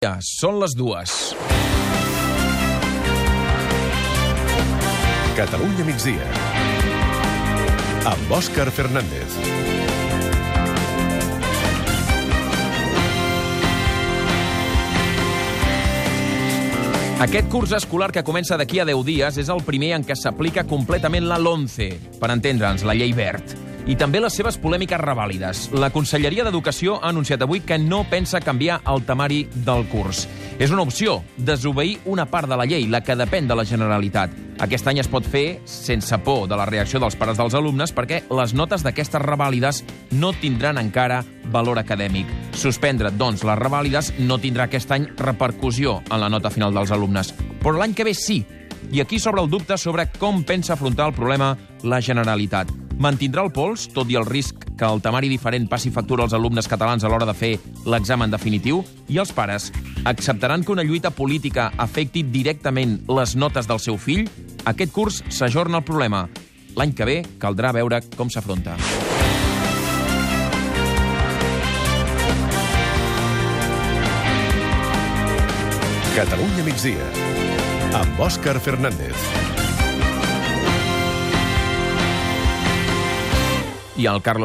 Ja, són les dues. Catalunya migdia. Amb Òscar Fernández. Aquest curs escolar que comença d'aquí a 10 dies és el primer en què s'aplica completament la LONCE, per entendre'ns, la llei verd i també les seves polèmiques revàlides. La Conselleria d'Educació ha anunciat avui que no pensa canviar el temari del curs. És una opció, desobeir una part de la llei, la que depèn de la Generalitat. Aquest any es pot fer sense por de la reacció dels pares dels alumnes perquè les notes d'aquestes revàlides no tindran encara valor acadèmic. Suspendre, doncs, les revàlides no tindrà aquest any repercussió en la nota final dels alumnes. Però l'any que ve sí. I aquí s'obre el dubte sobre com pensa afrontar el problema la Generalitat. Mantindrà el pols, tot i el risc que el temari diferent passi factura als alumnes catalans a l'hora de fer l'examen definitiu? I els pares acceptaran que una lluita política afecti directament les notes del seu fill? Aquest curs s'ajorna el problema. L'any que ve caldrà veure com s'afronta. Catalunya migdia. Amb Òscar Fernández. I el Carlos